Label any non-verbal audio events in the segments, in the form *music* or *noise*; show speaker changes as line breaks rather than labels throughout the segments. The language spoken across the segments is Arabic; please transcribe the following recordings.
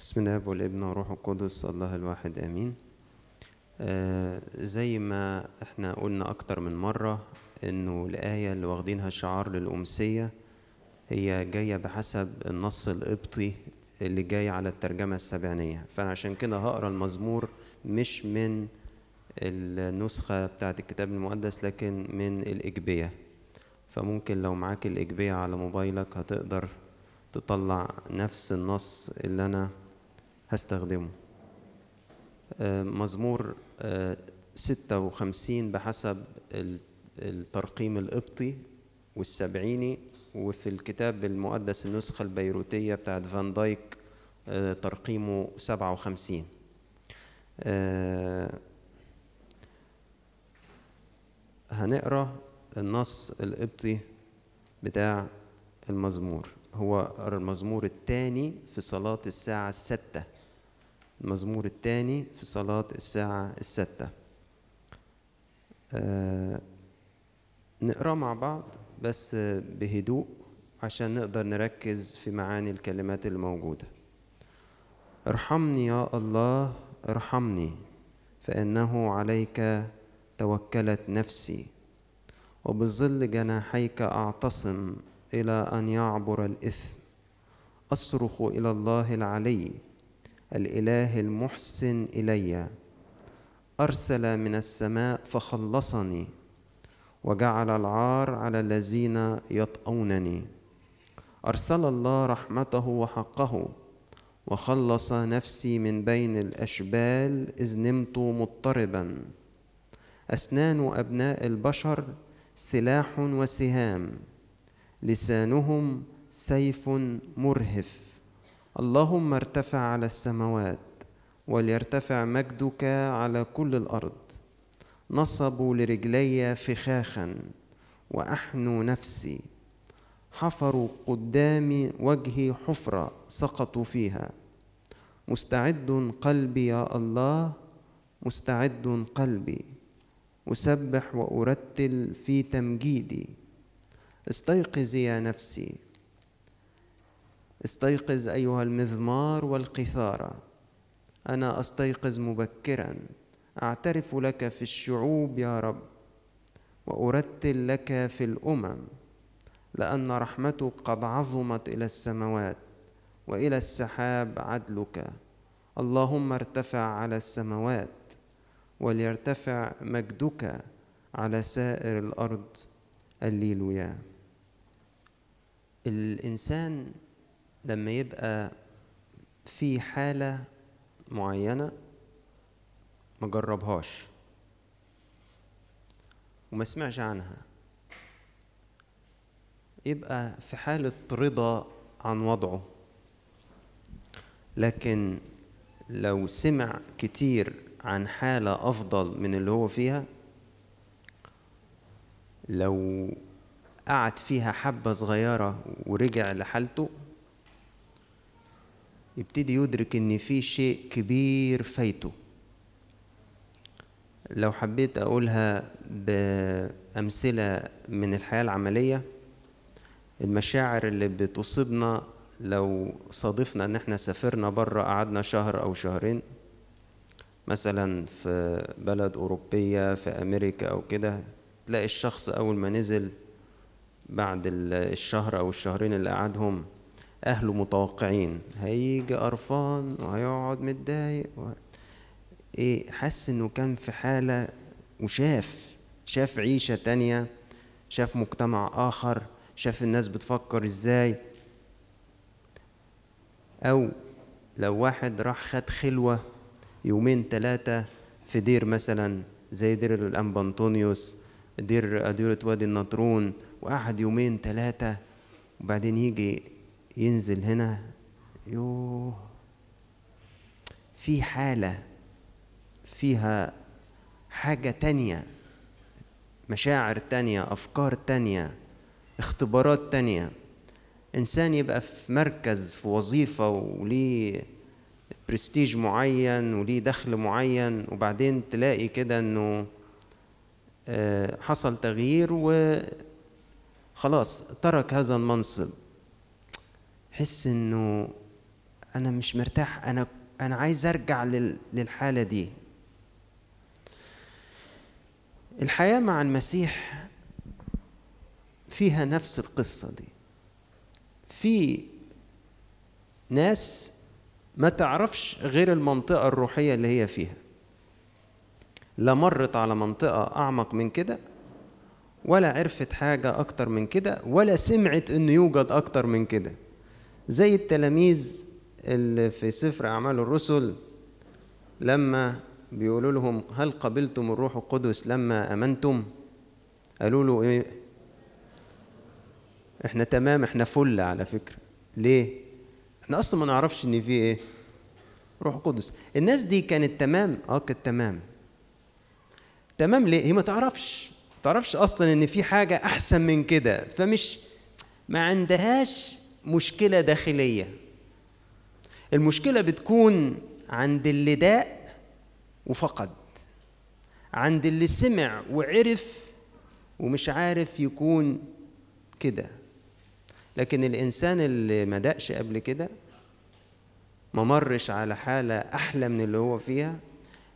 بسم الله والابن والروح القدس الله الواحد آمين. آه زي ما إحنا قلنا أكتر من مرة إنه الآية اللي واخدينها شعار للأمسية هي جاية بحسب النص القبطي اللي جاي على الترجمة السبعينية. فأنا عشان كده هقرأ المزمور مش من النسخة بتاعة الكتاب المقدس لكن من الإجبية. فممكن لو معاك الإجبية على موبايلك هتقدر تطلع نفس النص اللي أنا هستخدمه. آه، مزمور آه، ستة وخمسين بحسب ال- الترقيم القبطي والسبعيني وفي الكتاب المقدس النسخة البيروتية بتاعت فان دايك آه، ترقيمه سبعة وخمسين. آه، هنقرأ النص القبطي بتاع المزمور. هو المزمور الثاني في صلاة الساعة الستة المزمور الثاني في صلاة الساعة الستة. آه نقرأ مع بعض بس بهدوء عشان نقدر نركز في معاني الكلمات اللي موجودة ارحمني يا الله ارحمني فإنه عليك توكلت نفسي. وبظل جناحيك أعتصم إلى أن يعبر الإثم. أصرخ إلى الله العلي. الإله المحسن إلي. أرسل من السماء فخلصني وجعل العار على الذين يطؤونني. أرسل الله رحمته وحقه وخلص نفسي من بين الأشبال إذ نمت مضطربا. أسنان أبناء البشر سلاح وسهام. لسانهم سيف مرهف. اللهم ارتفع على السماوات وليرتفع مجدك على كل الأرض. نصبوا لرجلي فخاخا وأحنوا نفسي. حفروا قدام وجهي حفرة سقطوا فيها. مستعد قلبي يا الله مستعد قلبي. أسبح وأرتل في تمجيدي. استيقظي يا نفسي. استيقظ أيها المذمار والقيثارة أنا أستيقظ مبكرا. أعترف لك في الشعوب يا رب وأرتل لك في الأمم لأن رحمتك قد عظمت إلى السماوات وإلى السحاب عدلك. اللهم ارتفع على السماوات وليرتفع مجدك على سائر الأرض. الليلويا الإنسان لما يبقى في حالة معينة ما جربهاش وما سمعش عنها يبقى في حالة رضا عن وضعه. لكن لو سمع كتير عن حالة أفضل من اللي هو فيها لو قعد فيها حبة صغيرة ورجع لحالته يبتدي يدرك إن في شيء كبير فايته. لو حبيت أقولها بأمثلة من الحياة العملية المشاعر اللي بتصيبنا لو صادفنا إن إحنا سافرنا بره قعدنا شهر أو شهرين مثلا في بلد أوروبية في أمريكا أو كده تلاقي الشخص أول ما نزل بعد ال- الشهر أو الشهرين اللي قعدهم أهله متوقعين. هيجي قرفان وهيقعد متضايق و... إيه حس إنه كان في حالة وشاف شاف عيشة تانية شاف مجتمع آخر شاف الناس بتفكر إزاي. أو لو واحد راح خد خلوة يومين ثلاثة في دير مثلا زي دير الأنبا أنطونيوس دير أديرة وادي النطرون وقعد يومين ثلاثة وبعدين يجي ينزل هنا. يوه. في حالة فيها حاجة تانية مشاعر تانية أفكار تانية اختبارات تانية. إنسان يبقى في مركز في وظيفة وليه برستيج معين وليه دخل معين وبعدين تلاقي كده إنه آه، حصل تغيير وخلاص ترك هذا المنصب. حس إنه أنا مش مرتاح أنا أنا عايز أرجع لل- للحالة دي. الحياة مع المسيح فيها نفس القصة دي. في ناس ما تعرفش غير المنطقة الروحية اللي هي فيها. لا مرت على منطقة أعمق من كده ولا عرفت حاجة أكتر من كده ولا سمعت إنه يوجد أكتر من كده. زي التلاميذ اللي في سفر أعمال الرسل لما بيقولوا لهم هل قبلتم الروح القدس لما أمنتم؟ قالوا له إيه؟ إحنا تمام إحنا فل على فكرة. ليه؟ إحنا أصلا ما نعرفش إن في إيه؟ روح قدس. الناس دي كانت تمام؟ آه كانت تمام. تمام ليه؟ هي ما تعرفش. ما تعرفش أصلا إن في حاجة أحسن من كده. فمش ما عندهاش مشكلة داخلية. المشكلة بتكون عند اللي داق وفقد عند اللي سمع وعرف ومش عارف يكون كده. لكن الإنسان اللي ما دقش قبل كده ما مرش على حالة أحلى من اللي هو فيها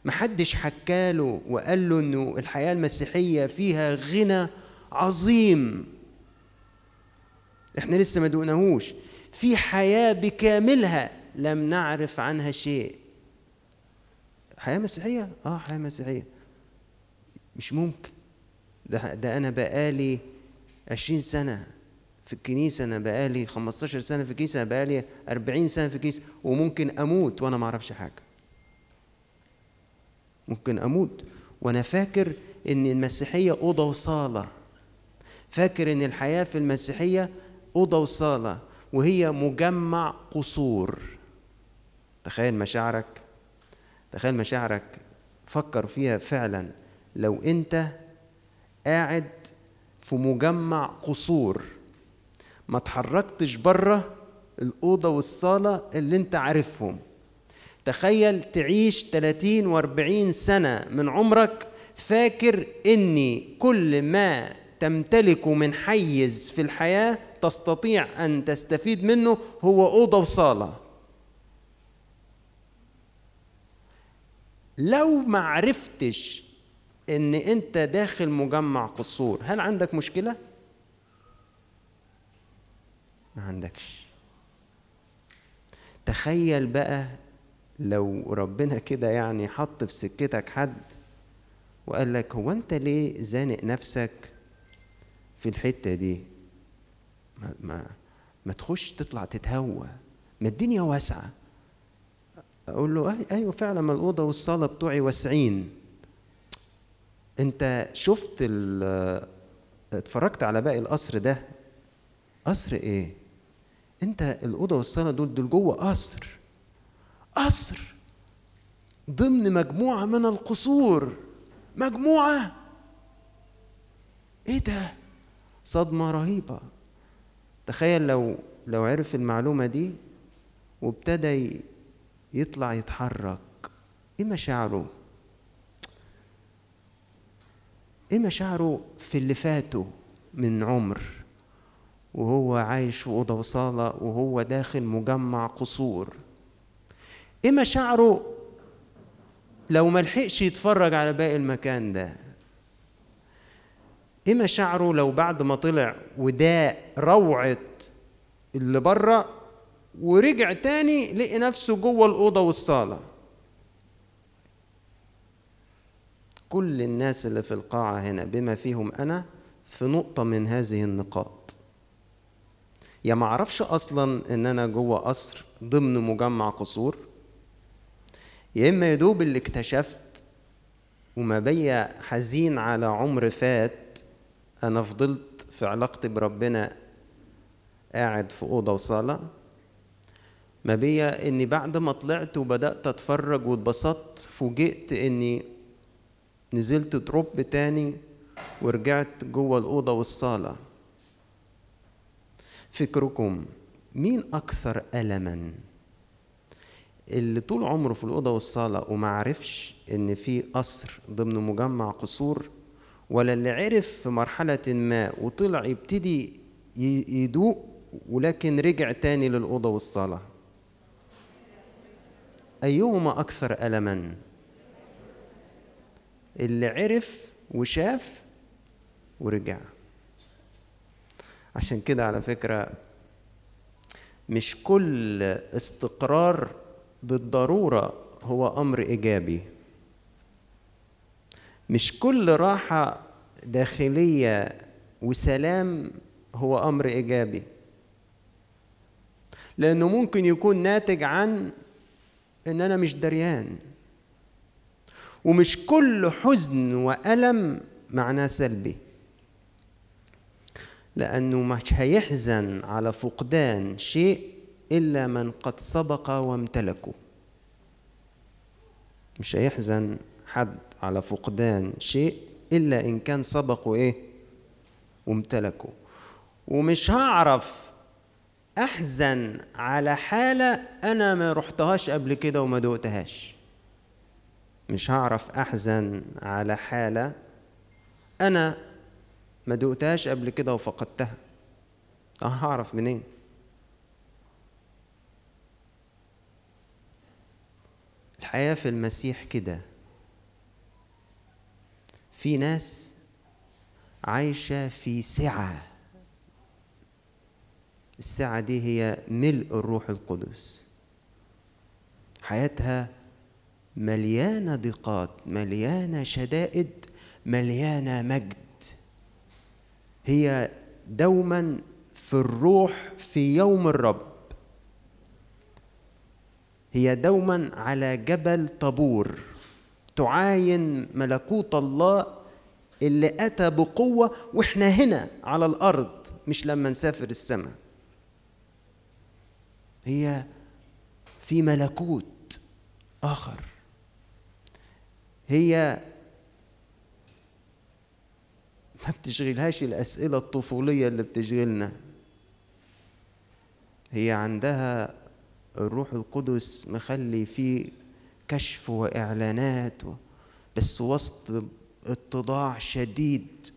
محدش حكاله وقال له إنه الحياة المسيحية فيها غنى عظيم. إحنا لسه ما دقناهوش. في حياة بكاملها لم نعرف عنها شيء. حياة مسيحية؟ آه حياة مسيحية. مش ممكن. ده, ده أنا بقالي عشرين سنة في الكنيسة أنا بقالي 15 سنة في الكنيسة أنا بقالي 40 سنة في الكنيسة وممكن أموت وأنا ما أعرفش حاجة. ممكن أموت. وأنا فاكر إن المسيحية أوضة وصالة. فاكر إن الحياة في المسيحية أوضة وصالة وهي مجمع قصور. تخيل مشاعرك تخيل مشاعرك فكر فيها فعلا. لو أنت قاعد في مجمع قصور ما اتحركتش بره الأوضة والصالة اللي أنت عارفهم. تخيل تعيش 30 و40 سنة من عمرك فاكر إني كل ما تمتلكه من حيز في الحياة تستطيع أن تستفيد منه هو أوضة وصالة. لو ما عرفتش إن أنت داخل مجمع قصور هل عندك مشكلة؟ ما عندكش. تخيل بقى لو ربنا كده يعني حط في سكتك حد وقال لك هو أنت ليه زانق نفسك في الحتة دي. ما ما, ما تخش تطلع تتهوى. ما الدنيا واسعة. أقول له أيوه فعلا ما الأوضة والصالة بتوعي واسعين. أنت شفت اتفرجت على باقي القصر ده؟ قصر إيه؟ أنت الأوضة والصالة دول دول جوه قصر. قصر ضمن مجموعة من القصور. مجموعة. إيه ده؟ صدمة رهيبة. تخيل لو لو عرف المعلومة دي وابتدى يطلع يتحرك. إيه مشاعره؟ إيه مشاعره في اللي فاته من عمر؟ وهو عايش في أوضة وصالة وهو داخل مجمع قصور. إيه مشاعره لو ما لحقش يتفرج على باقي المكان ده؟ إيه مشاعره لو بعد ما طلع وداق روعة اللي بره ورجع تاني لقي نفسه جوه الأوضة والصالة. كل الناس اللي في القاعة هنا بما فيهم أنا في نقطة من هذه النقاط. يا ما أعرفش أصلا إن أنا جوه قصر ضمن مجمع قصور. يا إما يدوب اللي اكتشفت وما بيا حزين على عمر فات أنا فضلت في علاقتي بربنا قاعد في أوضة وصالة. ما بيا إني بعد ما طلعت وبدأت أتفرج واتبسطت فوجئت إني نزلت دروب تاني ورجعت جوه الأوضة والصالة. فكركم مين أكثر ألما؟ اللي طول عمره في الأوضة والصالة وما عرفش إن في قصر ضمن مجمع قصور ولا اللي عرف في مرحلة ما وطلع يبتدي يدوق ولكن رجع تاني للأوضة والصالة. أيهما أكثر ألما؟ اللي عرف وشاف ورجع. عشان كده على فكرة مش كل استقرار بالضرورة هو أمر إيجابي. مش كل راحة داخلية وسلام هو أمر إيجابي. لأنه ممكن يكون ناتج عن إن أنا مش دريان. ومش كل حزن وألم معناه سلبي. لأنه مش هيحزن على فقدان شيء إلا من قد سبق وامتلكه. مش هيحزن حد على فقدان شيء إلا إن كان سبقه إيه؟ وامتلكه. ومش هعرف أحزن على حالة أنا ما رحتهاش قبل كده وما دقتهاش مش هعرف أحزن على حالة أنا ما دقتهاش قبل كده وفقدتها. أه هعرف منين؟ الحياة في المسيح كده. في ناس عايشة في سعة. السعة دي هي ملء الروح القدس. حياتها مليانة ضيقات مليانة شدائد مليانة مجد. هي دوما في الروح في يوم الرب. هي دوما على جبل طابور. تعاين ملكوت الله اللي أتى بقوة وإحنا هنا على الأرض مش لما نسافر السماء. هي في ملكوت آخر. هي ما بتشغلهاش الأسئلة الطفولية اللي بتشغلنا. هي عندها الروح القدس مخلي فيه كشف وإعلانات بس وسط اتضاع شديد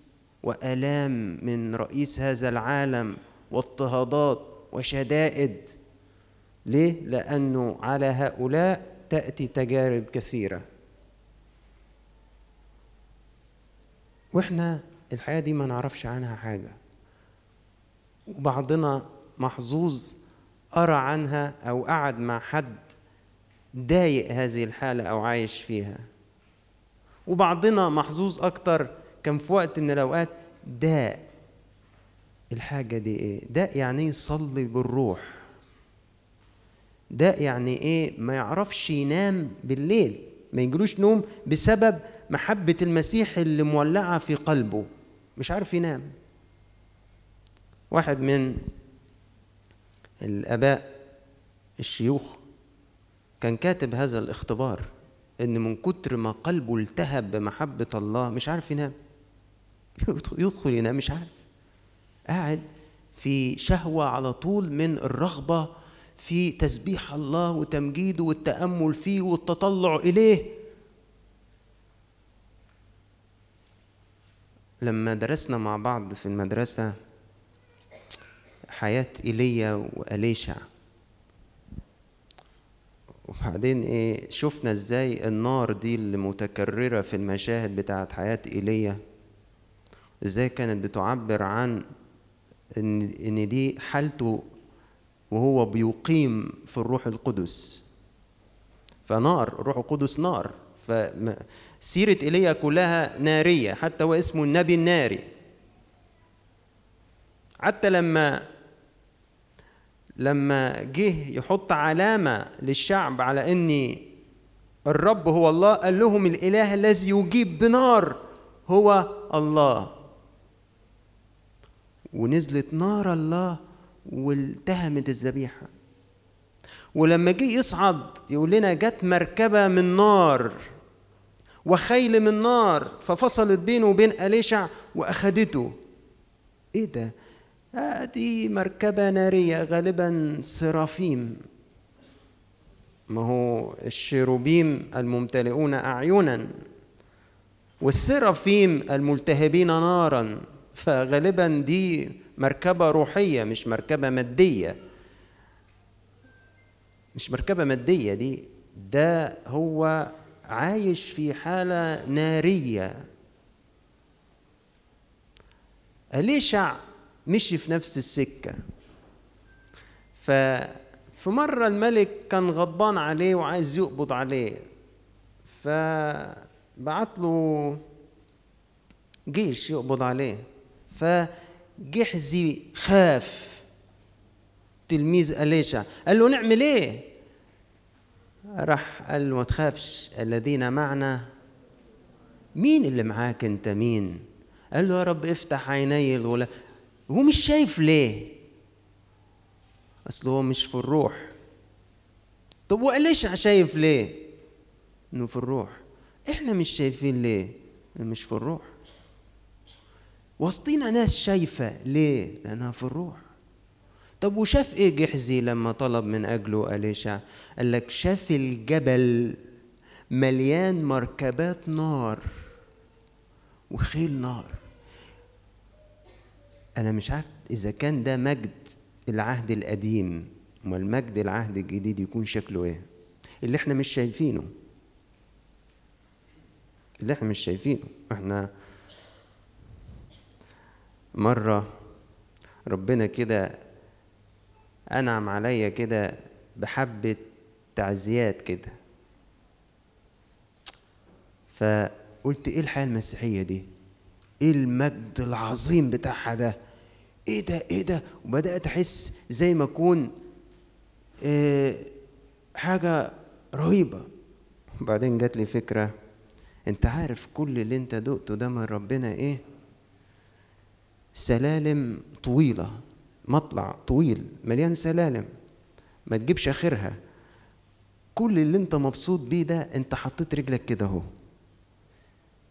وآلام من رئيس هذا العالم واضطهادات وشدائد. ليه؟ لأنه على هؤلاء تأتي تجارب كثيرة. وإحنا الحياة دي ما نعرفش عنها حاجة. وبعضنا محظوظ قرا عنها أو قعد مع حد ضايق هذه الحالة أو عايش فيها. وبعضنا محظوظ أكتر كان في وقت من الأوقات داء الحاجة دي إيه؟ داء يعني يصلي بالروح. داء يعني إيه؟ ما يعرفش ينام بالليل. ما يجلوش نوم بسبب محبة المسيح اللي مولعة في قلبه. مش عارف ينام. واحد من الآباء الشيوخ كان كاتب هذا الاختبار إن من كتر ما قلبه التهب بمحبة الله مش عارف ينام. يدخل ينام مش عارف. قاعد في شهوة على طول من الرغبة في تسبيح الله وتمجيده والتأمل فيه والتطلع إليه. لما درسنا مع بعض في المدرسة حياة إيليا وأليشع وبعدين إيه شفنا إزاي النار دي اللي متكررة في المشاهد بتاعت حياة إيليا إزاي كانت بتعبر عن إن إن دي حالته وهو بيقيم في الروح القدس. فنار الروح القدس نار. فسيرة إيليا كلها نارية حتى هو اسمه النبي الناري. حتى لما لما جه يحط علامة للشعب على أن الرب هو الله قال لهم الإله الذي يجيب بنار هو الله. ونزلت نار الله والتهمت الذبيحة. ولما جه يصعد يقول لنا جت مركبة من نار وخيل من نار ففصلت بينه وبين أليشع وأخدته. إيه ده؟ دي مركبة نارية غالبا سرافيم ما هو الشيروبيم الممتلئون أعينا والسرافيم الملتهبين نارا. فغالبا دي مركبة روحية مش مركبة مادية. مش مركبة مادية دي ده هو عايش في حالة نارية. أليشع مشي في نفس السكة. ففي مرة الملك كان غضبان عليه وعايز يقبض عليه. فبعت له جيش يقبض عليه. فجحزي خاف. تلميذ أليشع قال له نعمل إيه؟ راح قال له ما تخافش الذين معنا مين اللي معاك أنت مين؟ قال له يا رب افتح عيني الغلام هو مش شايف ليه. أصل هو مش في الروح. طب وأليشع شايف ليه؟ إنه في الروح. إحنا مش شايفين ليه؟ مش في الروح. وسطينا ناس شايفة ليه؟ لأنها في الروح. طب وشاف إيه جحزي لما طلب من أجله أليشع قال لك شاف الجبل مليان مركبات نار وخيل نار. أنا مش عارف إذا كان ده مجد العهد القديم أمال مجد العهد الجديد يكون شكله إيه؟ اللي إحنا مش شايفينه. اللي إحنا مش شايفينه. إحنا مرة ربنا كده أنعم عليا كده بحبة تعزيات كده. فقلت إيه الحياة المسيحية دي؟ إيه المجد العظيم بتاعها ده؟ إيه ده إيه ده؟ وبدأت أحس زي ما أكون إيه حاجة رهيبة. وبعدين جات لي فكرة أنت عارف كل اللي أنت دقته ده من ربنا إيه؟ سلالم طويلة مطلع طويل مليان سلالم. ما تجيبش آخرها. كل اللي أنت مبسوط بيه ده أنت حطيت رجلك كده أهو.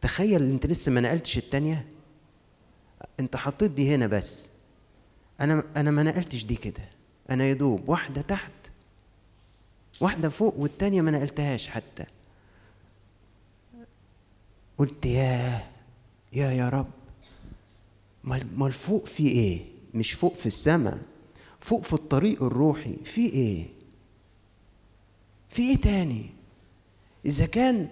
تخيل أنت لسه ما نقلتش التانية؟ أنت حطيت دي هنا بس. أنا أنا ما نقلتش دي كده. أنا يدوب واحدة تحت واحدة فوق والتانية ما نقلتهاش حتى. قلت ياه يا يا رب. ما الفوق في إيه؟ مش فوق في السماء. فوق في الطريق الروحي في إيه؟ في إيه تاني؟ إذا كان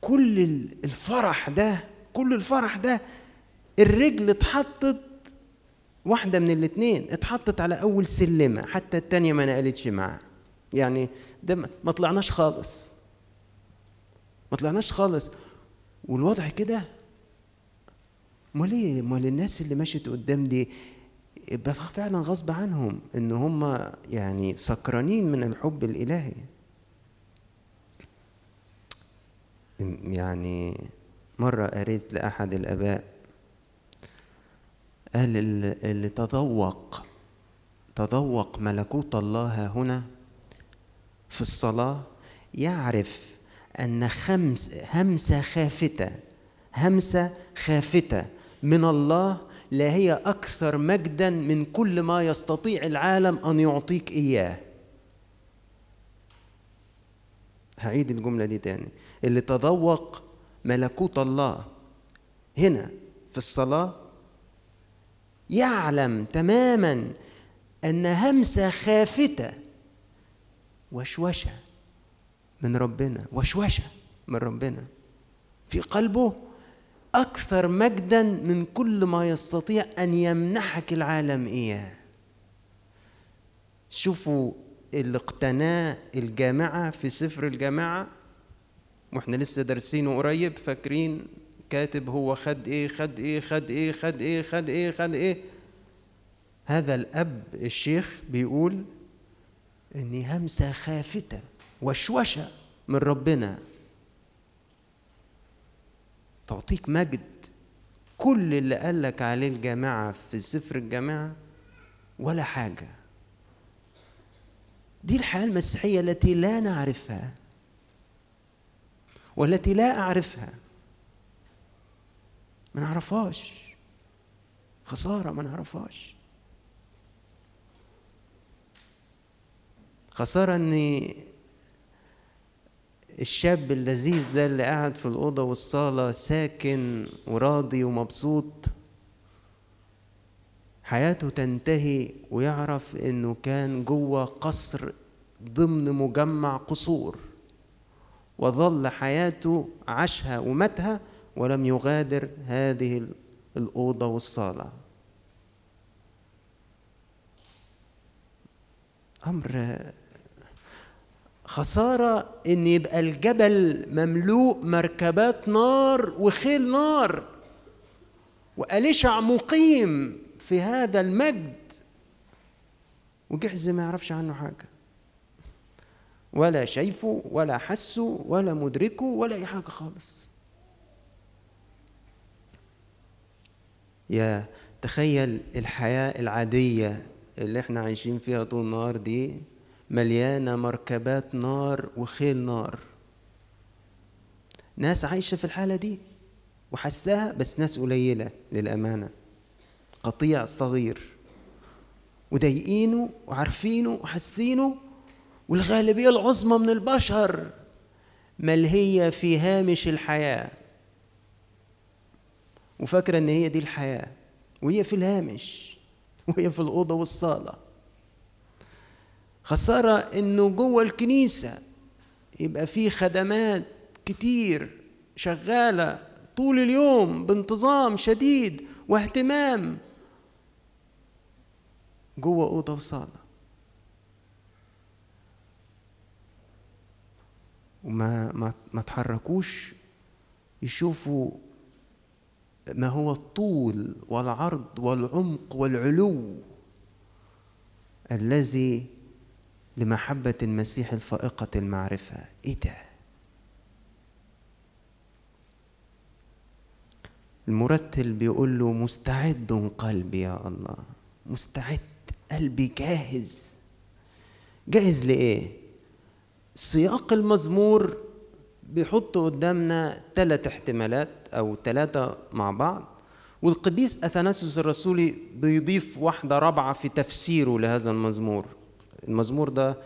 كل الفرح ده كل الفرح ده الرجل اتحطت واحدة من الاتنين. اتحطت على أول سلمة حتى التانية ما نقلتش معاه يعني ده ما طلعناش خالص. ما طلعناش خالص. والوضع كده أمال إيه؟ أمال الناس اللي مشت قدام دي يبقى فعلا غصب عنهم إن هم يعني سكرانين من الحب الإلهي. يعني مرة قريت لأحد الآباء قال اللي تذوق تذوق ملكوت الله هنا في الصلاة يعرف أن خمس همسة خافتة همسة خافتة من الله لا هي أكثر مجدا من كل ما يستطيع العالم أن يعطيك إياه. هعيد الجملة دي تاني. اللي تذوق ملكوت الله هنا في الصلاة يعلم تماما أن همسة خافتة وشوشة من ربنا وشوشة من ربنا في قلبه أكثر مجدا من كل ما يستطيع أن يمنحك العالم إياه. شوفوا اللي اقتناه الجامعة في سفر الجامعة وإحنا لسه دارسينه قريب فاكرين؟ كاتب هو خد إيه خد إيه خد إيه خد إيه خد إيه خد إيه. هذا الأب الشيخ بيقول اني همسة خافتة وشوشة من ربنا. تعطيك مجد. كل اللي قالك عليه الجامعة في سفر الجامعة ولا حاجة. دي الحياة المسيحية التي لا نعرفها والتي لا أعرفها. نعرفهاش. خسارة ما نعرفهاش. خسارة إن الشاب اللذيذ ده اللي قاعد في الأوضة والصالة ساكن وراضي ومبسوط حياته تنتهي ويعرف إنه كان جوه قصر ضمن مجمع قصور وظل حياته عاشها وماتها ولم يغادر هذه الأوضة والصالة. أمر خسارة إن يبقى الجبل مملوء مركبات نار وخيل نار. وأليشع مقيم في هذا المجد. وجحز ما يعرفش عنه حاجة. ولا شايفه ولا حسه ولا مدركه ولا أي حاجة خالص. يا تخيل الحياة العادية اللي إحنا عايشين فيها طول النهار دي مليانة مركبات نار وخيل نار. ناس عايشة في الحالة دي وحساها بس ناس قليلة للأمانة. قطيع صغير. وضايقينه وعارفينه وحاسينه والغالبية العظمى من البشر. ملهية في هامش الحياة. وفاكرة إن هي دي الحياة وهي في الهامش *laughs* وهي في الأوضة والصالة. خسارة إنه جوه الكنيسة يبقى في خدمات كتير شغالة طول اليوم بانتظام شديد واهتمام جوه أوضة وصالة. وما ما ما تحركوش يشوفوا ما هو الطول والعرض والعمق والعلو الذي لمحبة المسيح الفائقة المعرفة. إيه ده؟ المرتل بيقول له مستعد قلبي يا الله مستعد قلبي جاهز. جاهز لإيه؟ سياق المزمور بيحط قدامنا ثلاث احتمالات أو ثلاثة مع بعض والقديس أثناسيوس الرسولي بيضيف واحدة رابعة في تفسيره لهذا المزمور. المزمور ده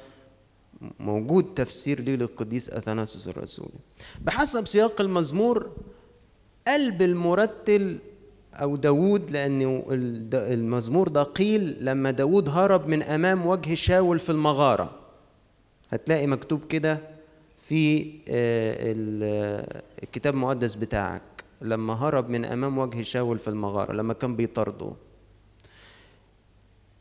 موجود تفسير ليه للقديس أثناسيوس الرسولي. بحسب سياق المزمور قلب المرتل أو داود لأن المزمور ده قيل لما داود هرب من أمام وجه شاول في المغارة. هتلاقي مكتوب كده في الكتاب المقدس بتاعك. لما هرب من أمام وجه شاول في المغارة لما كان بيطارده.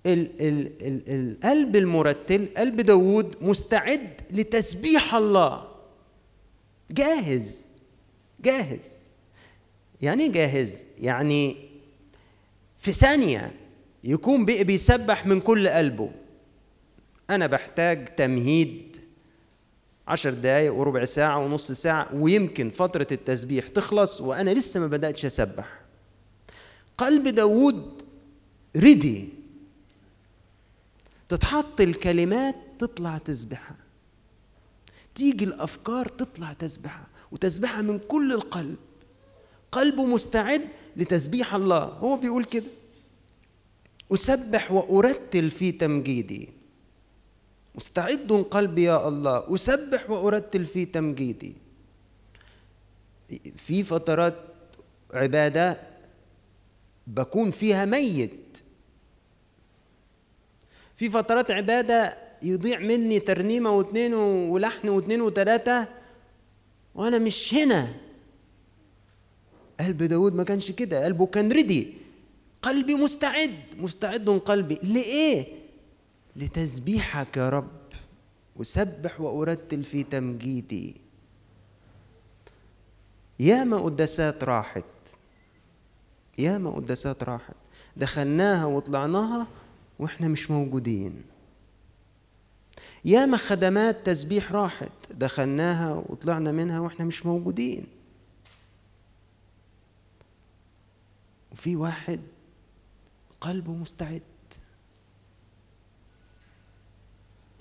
القلب المرتل قلب داود مستعد لتسبيح الله. جاهز. جاهز. يعني إيه جاهز؟ يعني في ثانية يكون بيسبح من كل قلبه. أنا بحتاج تمهيد عشر دقايق وربع ساعة ونص ساعة ويمكن فترة التسبيح تخلص وأنا لسه ما بدأتش أسبح. قلب داود ريدي. تتحط الكلمات تطلع تسبحها تيجي الأفكار تطلع تسبحها وتسبحها من كل القلب. قلبه مستعد لتسبيح الله. هو بيقول كده. أسبح وأرتل في تمجيدي. مستعد قلبي يا الله أسبح وأرتل في تمجيدي. في فترات عبادة بكون فيها ميت. في فترات عبادة يضيع مني ترنيمة واثنين ولحن واثنين وثلاثة وأنا مش هنا. قلب داود ما كانش كده قلبه كان ردي قلبي مستعد مستعد قلبي. لإيه؟ لتسبيحك يا رب. أسبح وأرتل في تمجيدي. ياما قداسات راحت. ياما قداسات راحت. دخلناها وطلعناها وإحنا مش موجودين. ياما خدمات تسبيح راحت. دخلناها وطلعنا منها وإحنا مش موجودين. وفي واحد قلبه مستعد.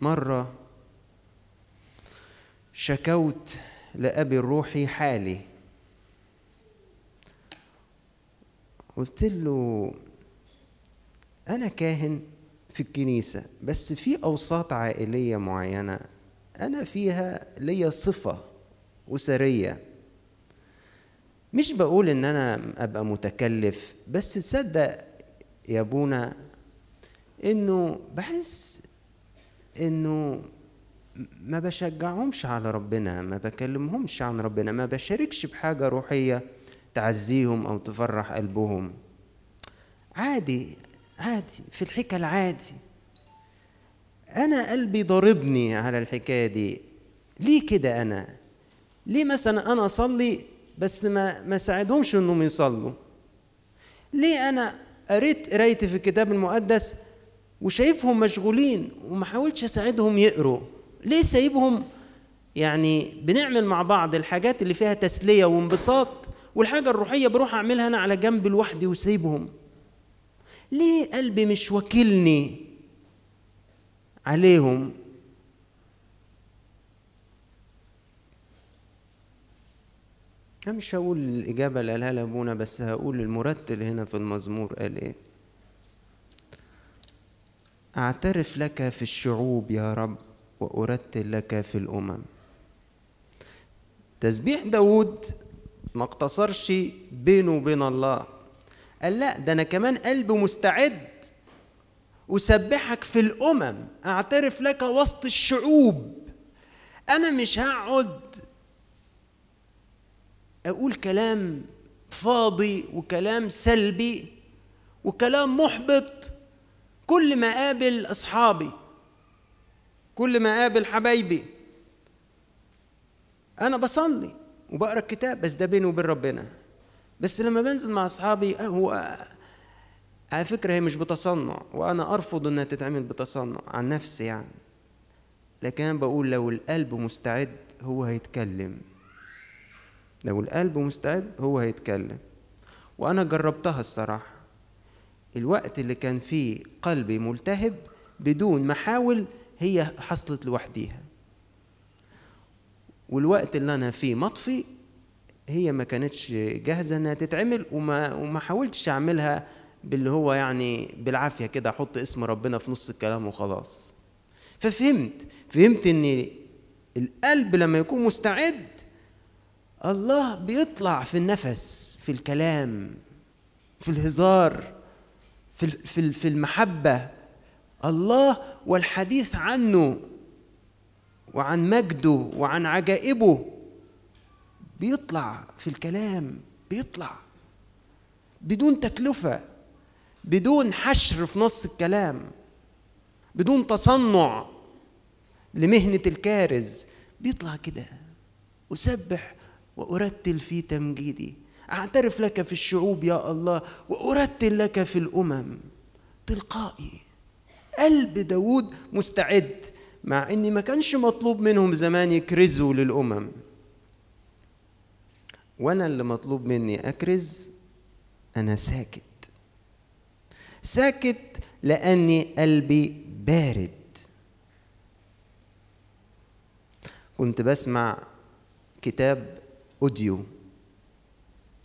مرة شكوت لأبي الروحي حالي. قلت له أنا كاهن في الكنيسة بس في أوساط عائلية معينة أنا فيها ليا صفة أسرية. مش بقول إن أنا أبقى متكلف بس تصدق يا ابونا إنه بحس إنه ما بشجعهمش على ربنا ما بكلمهمش عن ربنا ما بشاركش بحاجة روحية تعزيهم أو تفرح قلبهم. عادي عادي في الحكاية العادي. أنا قلبي ضاربني على الحكاية دي. ليه كده أنا؟ ليه مثلا أنا أصلي بس ما ما ساعدهمش إنهم يصلوا؟ ليه أنا قريت قرايتي في الكتاب المقدس وشايفهم مشغولين وما حاولتش أساعدهم يقروا. ليه سايبهم؟ يعني بنعمل مع بعض الحاجات اللي فيها تسلية وانبساط والحاجة الروحية بروح أعملها أنا على جنب لوحدي وسايبهم. ليه قلبي مش وكلني عليهم؟ أنا مش هقول الإجابة اللي قالها لأبونا بس هقول المرتل هنا في المزمور قال إيه؟ أعترف لك في الشعوب يا رب وأرتل لك في الأمم. تسبيح داود ما اقتصرش بينه وبين الله. قال لا ده أنا كمان قلبي مستعد أسبحك في الأمم. أعترف لك وسط الشعوب. أنا مش هقعد أقول كلام فاضي وكلام سلبي وكلام محبط كل ما أقابل أصحابي كل ما أقابل حبايبي. أنا بصلي وبقرأ الكتاب بس ده بيني وبين ربنا. بس لما بنزل مع أصحابي هو على فكرة هي مش بتصنع وأنا أرفض إنها تتعمل بتصنع عن نفسي يعني. لكن أنا بقول لو القلب مستعد هو هيتكلم. لو القلب مستعد هو هيتكلم. وأنا جربتها الصراحة. الوقت اللي كان فيه قلبي ملتهب بدون ما أحاول هي حصلت لوحديها. والوقت اللي أنا فيه مطفي هي ما كانتش جاهزة إنها تتعمل وما وما حاولتش أعملها باللي هو يعني بالعافية كده أحط اسم ربنا في نص الكلام وخلاص. ففهمت فهمت إن القلب لما يكون مستعد الله بيطلع في النفس في الكلام في الهزار. في في المحبة الله والحديث عنه وعن مجده وعن عجائبه. بيطلع في الكلام بيطلع بدون تكلفة بدون حشر في نص الكلام بدون تصنع لمهنة الكارز. بيطلع كده أسبح وأرتل في تمجيدي. أعترف لك في الشعوب يا الله وأرتل لك في الأمم. تلقائي. قلب داود مستعد مع إني ما كانش مطلوب منهم زمان يكرزوا للأمم. وأنا اللي مطلوب مني أكرز أنا ساكت. ساكت لأني قلبي بارد. كنت بسمع كتاب أوديو.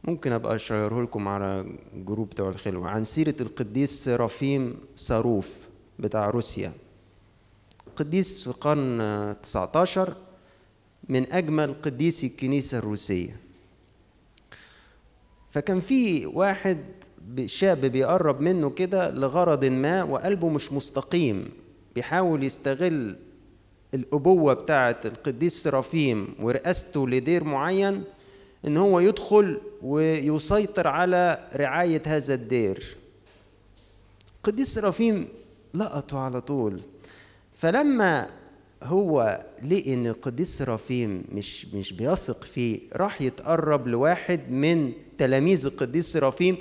ممكن أبقى اشيره لكم على جروب بتوع الخلوة. عن سيرة القديس سرافيم صاروف بتاع روسيا. قديس في القرن 19 من أجمل قديسي الكنيسة الروسية. فكان في واحد شاب بيقرب منه كده لغرض ما وقلبه مش مستقيم. بيحاول يستغل الأبوة بتاعة القديس سرافيم ورئاسته لدير معين إن هو يدخل ويسيطر على رعاية هذا الدير. القديس سرافيم لقطه على طول. فلما هو لقي ان القديس سرافيم مش مش بيثق فيه راح يتقرب لواحد من تلاميذ القديس سرافيم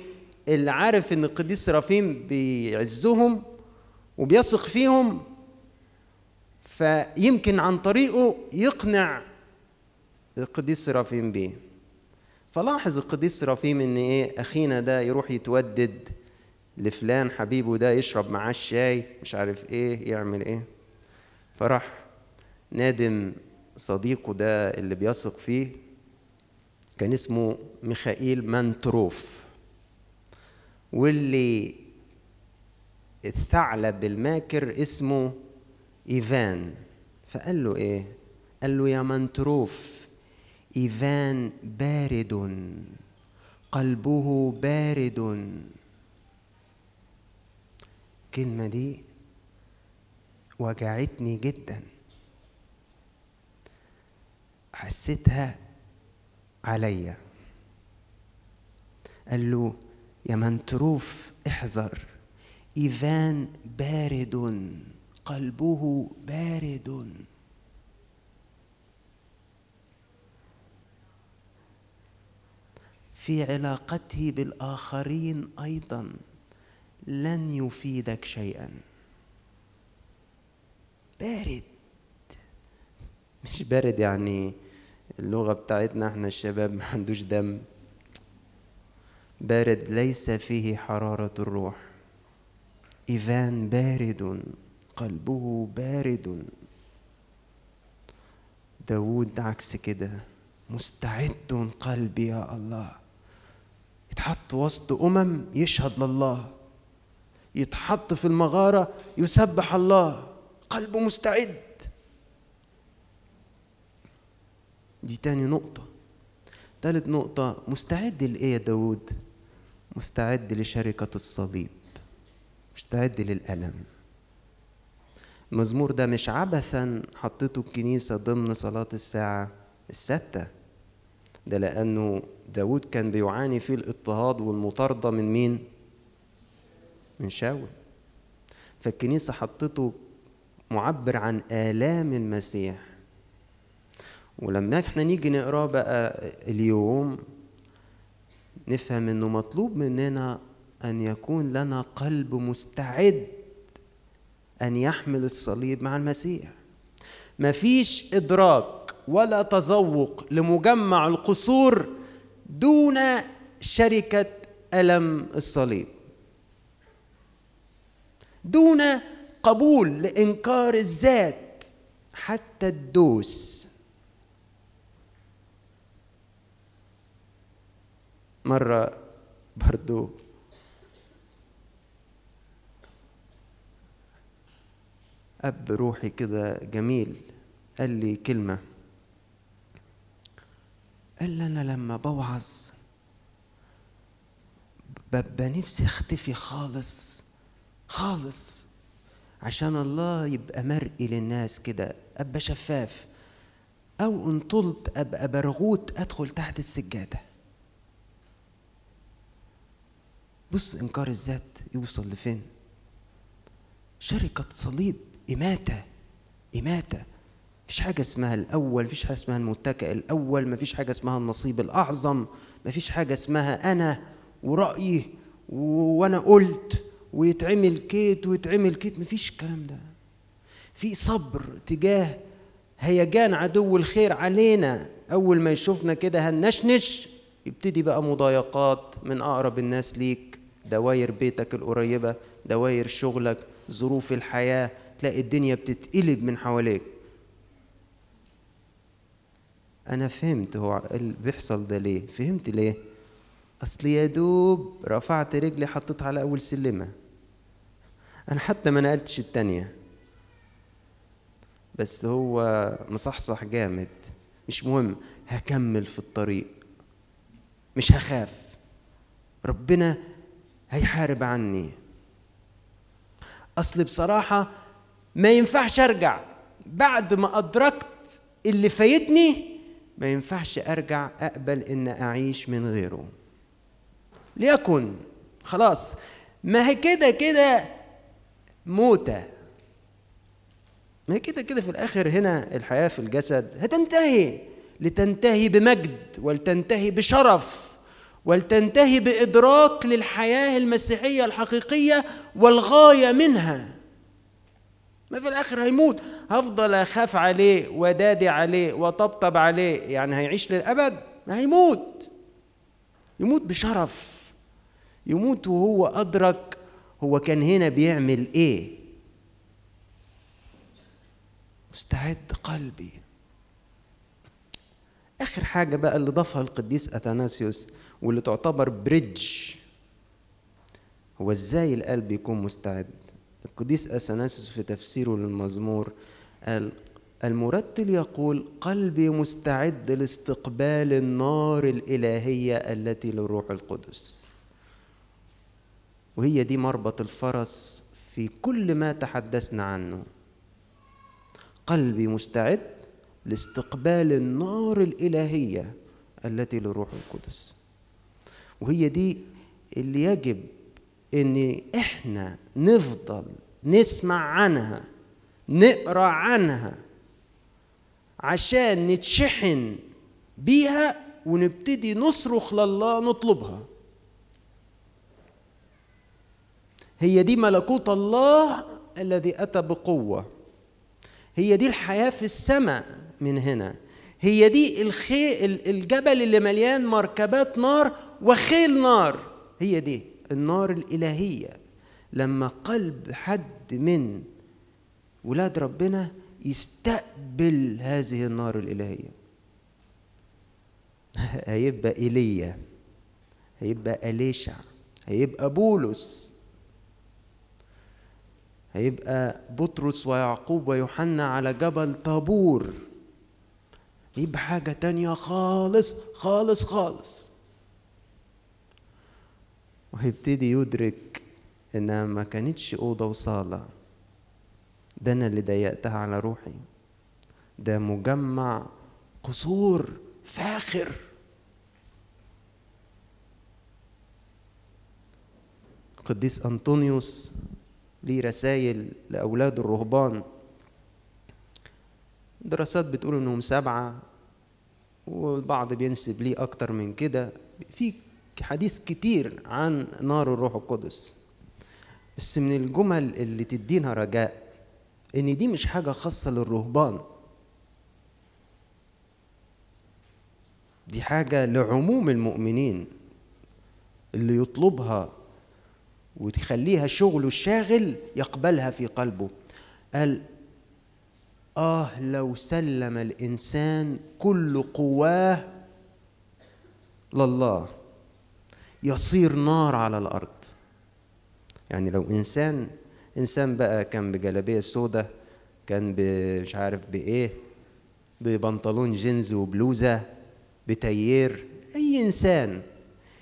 اللي عارف إن القديس سرافيم بيعزهم وبيثق فيهم فيمكن عن طريقه يقنع القديس سرافيم بيه. فلاحظ القديس سرافيم إن إيه أخينا ده يروح يتودد لفلان حبيبه ده يشرب معاه الشاي مش عارف إيه يعمل إيه. فراح نادم صديقه ده اللي بيثق فيه كان اسمه ميخائيل مانتروف. واللي الثعلب الماكر اسمه إيفان. فقال له إيه؟ قال له يا منتروف إيفان بارد. قلبه بارد. الكلمة دي وجعتني جدا. حسيتها عليا. قال له يا منتروف احذر. إيفان بارد. قلبه بارد. في علاقته بالآخرين أيضا لن يفيدك شيئا. بارد. مش بارد يعني اللغة بتاعتنا إحنا الشباب ما عندوش دم. بارد ليس فيه حرارة الروح. إيفان بارد قلبه بارد. داود عكس كده. مستعد قلبي يا الله. يتحط وسط أمم يشهد لله. يتحط في المغارة يسبح الله. قلبه مستعد. دي تاني نقطة. تالت نقطة مستعد لإيه يا داود مستعد لشركة الصليب. مستعد للألم. المزمور ده مش عبثا حطيته الكنيسة ضمن صلاة الساعة الستة. ده لأنه داود كان بيعاني فيه الاضطهاد والمطاردة من مين؟ من شاول. فالكنيسة حطته معبر عن آلام المسيح. ولما إحنا نيجي نقراه بقى اليوم نفهم إنه مطلوب مننا أن يكون لنا قلب مستعد أن يحمل الصليب مع المسيح. مفيش إدراك ولا تذوق لمجمع القصور دون شركة ألم الصليب. دون قبول لإنكار الذات حتى الدوس. مرة برضو أب روحي كده جميل قال لي كلمة. قال لي أنا لما بوعظ ببقى نفسي أختفي خالص خالص عشان الله يبقى مرئي للناس كده أبقى شفاف أو إن طلت أبقى برغوت أدخل تحت السجادة. بص إنكار الذات يوصل لفين؟ شركة صليب إماتة إماتة. مفيش حاجة اسمها الأول مفيش حاجة اسمها المتكئ الأول مفيش حاجة اسمها النصيب الأعظم مفيش حاجة اسمها أنا ورأيي وأنا قلت ويتعمل كيت ويتعمل كيت مفيش الكلام ده. في صبر تجاه هيجان عدو الخير علينا. أول ما يشوفنا كده هنشنش يبتدي بقى مضايقات من أقرب الناس ليك. دواير بيتك القريبة دواير شغلك ظروف الحياة تلاقي الدنيا بتتقلب من حواليك. أنا فهمت هو اللي بيحصل ده ليه؟ فهمت ليه؟ أصل يا دوب رفعت رجلي حطيتها على أول سلمة. أنا حتى ما نقلتش التانية. بس هو مصحصح جامد. مش مهم هكمل في الطريق. مش هخاف. ربنا هيحارب عني. اصل بصراحة ما ينفعش أرجع بعد ما أدركت اللي فايتني ما ينفعش أرجع أقبل إن أعيش من غيره. ليكن خلاص. ما هي كده كده موتة. ما هي كده كده في الآخر هنا الحياة في الجسد هتنتهي لتنتهي بمجد ولتنتهي بشرف ولتنتهي بإدراك للحياة المسيحية الحقيقية والغاية منها. ما في الآخر هيموت. هفضل أخاف عليه ودادي عليه وطبطب عليه يعني هيعيش للأبد ما هيموت. يموت بشرف. يموت وهو أدرك هو كان هنا بيعمل إيه. مستعد قلبي. آخر حاجة بقى اللي ضافها القديس اثناسيوس واللي تعتبر بريدج. هو إزاي القلب يكون مستعد؟ القديس اثناسيوس في تفسيره للمزمور قال المرتل يقول قلبي مستعد لاستقبال النار الإلهية التي للروح القدس. وهي دي مربط الفرس في كل ما تحدثنا عنه. قلبي مستعد لاستقبال النار الإلهية التي لروح القدس. وهي دي اللي يجب إن إحنا نفضل نسمع عنها نقرأ عنها عشان نتشحن بيها ونبتدي نصرخ لله نطلبها. هي دي ملكوت الله الذي أتى بقوة. هي دي الحياة في السماء من هنا. هي دي الخي الجبل اللي مليان مركبات نار وخيل نار. هي دي النار الإلهية. لما قلب حد من ولاد ربنا يستقبل هذه النار الإلهية. *laughs* هيبقى إيليا هيبقى أليشع هيبقى بولس هيبقى بطرس ويعقوب ويوحنا على جبل طابور. يبقى حاجة تانية خالص خالص خالص. وهيبتدي يدرك إنها ما كانتش أوضة وصالة. ده أنا اللي ضيقتها على روحي. ده مجمع قصور فاخر. القديس أنطونيوس ليه رسائل لاولاد الرهبان. دراسات بتقول إنهم سبعة والبعض بينسب ليه أكتر من كده. في حديث كتير عن نار الروح القدس. بس من الجمل اللي تدينا رجاء إن دي مش حاجة خاصة للرهبان. دي حاجة لعموم المؤمنين اللي يطلبها وتخليها شغله الشاغل يقبلها في قلبه. قال آه لو سلم الإنسان كل قواه لله. يصير نار على الأرض. يعني لو إنسان إنسان بقى كان بجلابية سودة كان مش عارف بإيه ببنطلون جينز وبلوزة بتيير أي إنسان.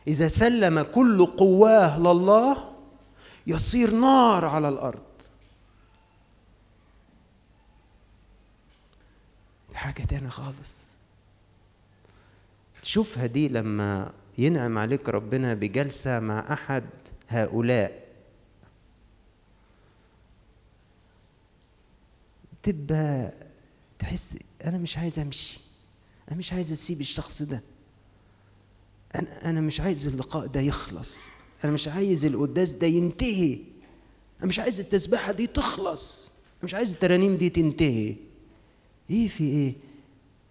إذا سلم كل قواه لله يصير نار على الأرض. حاجة تانية خالص. تشوفها دي لما ينعم عليك ربنا بجلسة مع أحد هؤلاء. تبقى تحس أنا مش عايز أمشي. أنا مش عايز أسيب الشخص ده. أنا أنا مش عايز اللقاء ده يخلص. أنا مش عايز القداس ده ينتهي. أنا مش عايز التسبيحة دي تخلص. أنا مش عايز الترانيم دي تنتهي. إيه في إيه؟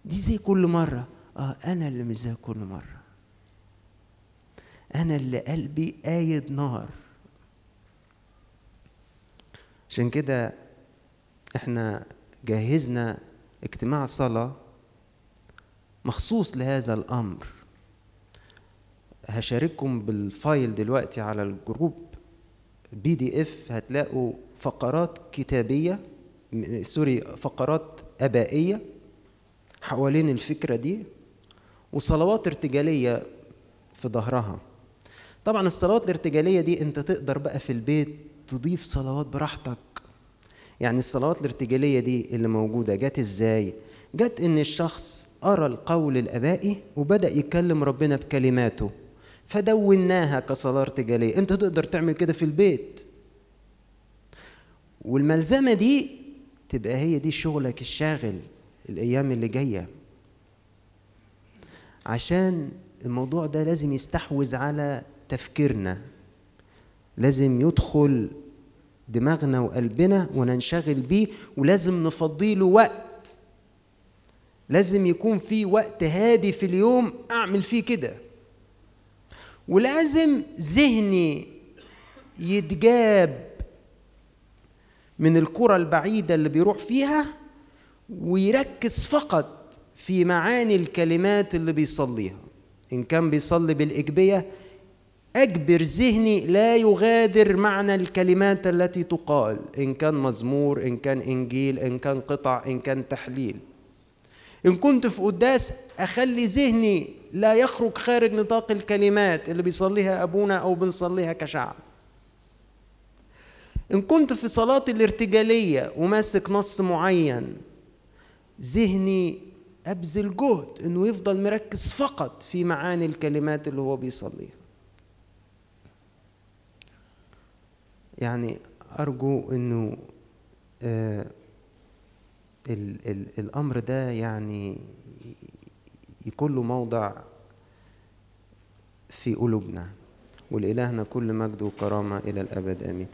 دي زي كل مرة. آه أنا اللي مش زي كل مرة. أنا اللي قلبي قايد نار. عشان كده إحنا جهزنا اجتماع صلاة مخصوص لهذا الأمر. هشارككم بال file دلوقتي على ال group PDF هتلاقوا فقرات كتابية سوري فقرات أبائية حوالين الفكرة دي وصلوات ارتجالية في ظهرها. طبعا الصلوات الارتجالية دي أنت تقدر بقى في البيت تضيف صلوات براحتك. يعني الصلوات الارتجالية دي اللي موجودة جت إزاي؟ جت إن الشخص قرأ القول الآبائي وبدأ يكلم ربنا بكلماته فدوناها كصلاة ارتجالية. أنت تقدر تعمل كده في البيت. والملزمة دي تبقى هي دي شغلك الشاغل الأيام اللي جاية. عشان الموضوع ده لازم يستحوذ على تفكيرنا. لازم يدخل دماغنا وقلبنا وننشغل بيه ولازم نفضيله وقت. لازم يكون في وقت هادي في اليوم أعمل فيه كده. ولازم ذهني يتجاب من الكرة البعيدة اللي بيروح فيها ويركز فقط في معاني الكلمات اللي بيصليها. إن كان بيصلي بالإجبية أجبر ذهني لا يغادر معنى الكلمات التي تقال إن كان مزمور إن كان إنجيل إن كان قطع إن كان تحليل. إن كنت في قداس أخلي ذهني لا يخرج خارج نطاق الكلمات اللي بيصليها أبونا أو بنصليها كشعب. إن كنت في صلاة الارتجالية وماسك نص معين ذهني أبذل جهد إنه يفضل مركز فقط في معاني الكلمات اللي هو بيصليها. يعني أرجو إنه آه ال ال الأمر ده يعني يكون له موضع في قلوبنا ولإلهنا كل مجد وكرامة إلى الأبد آمين.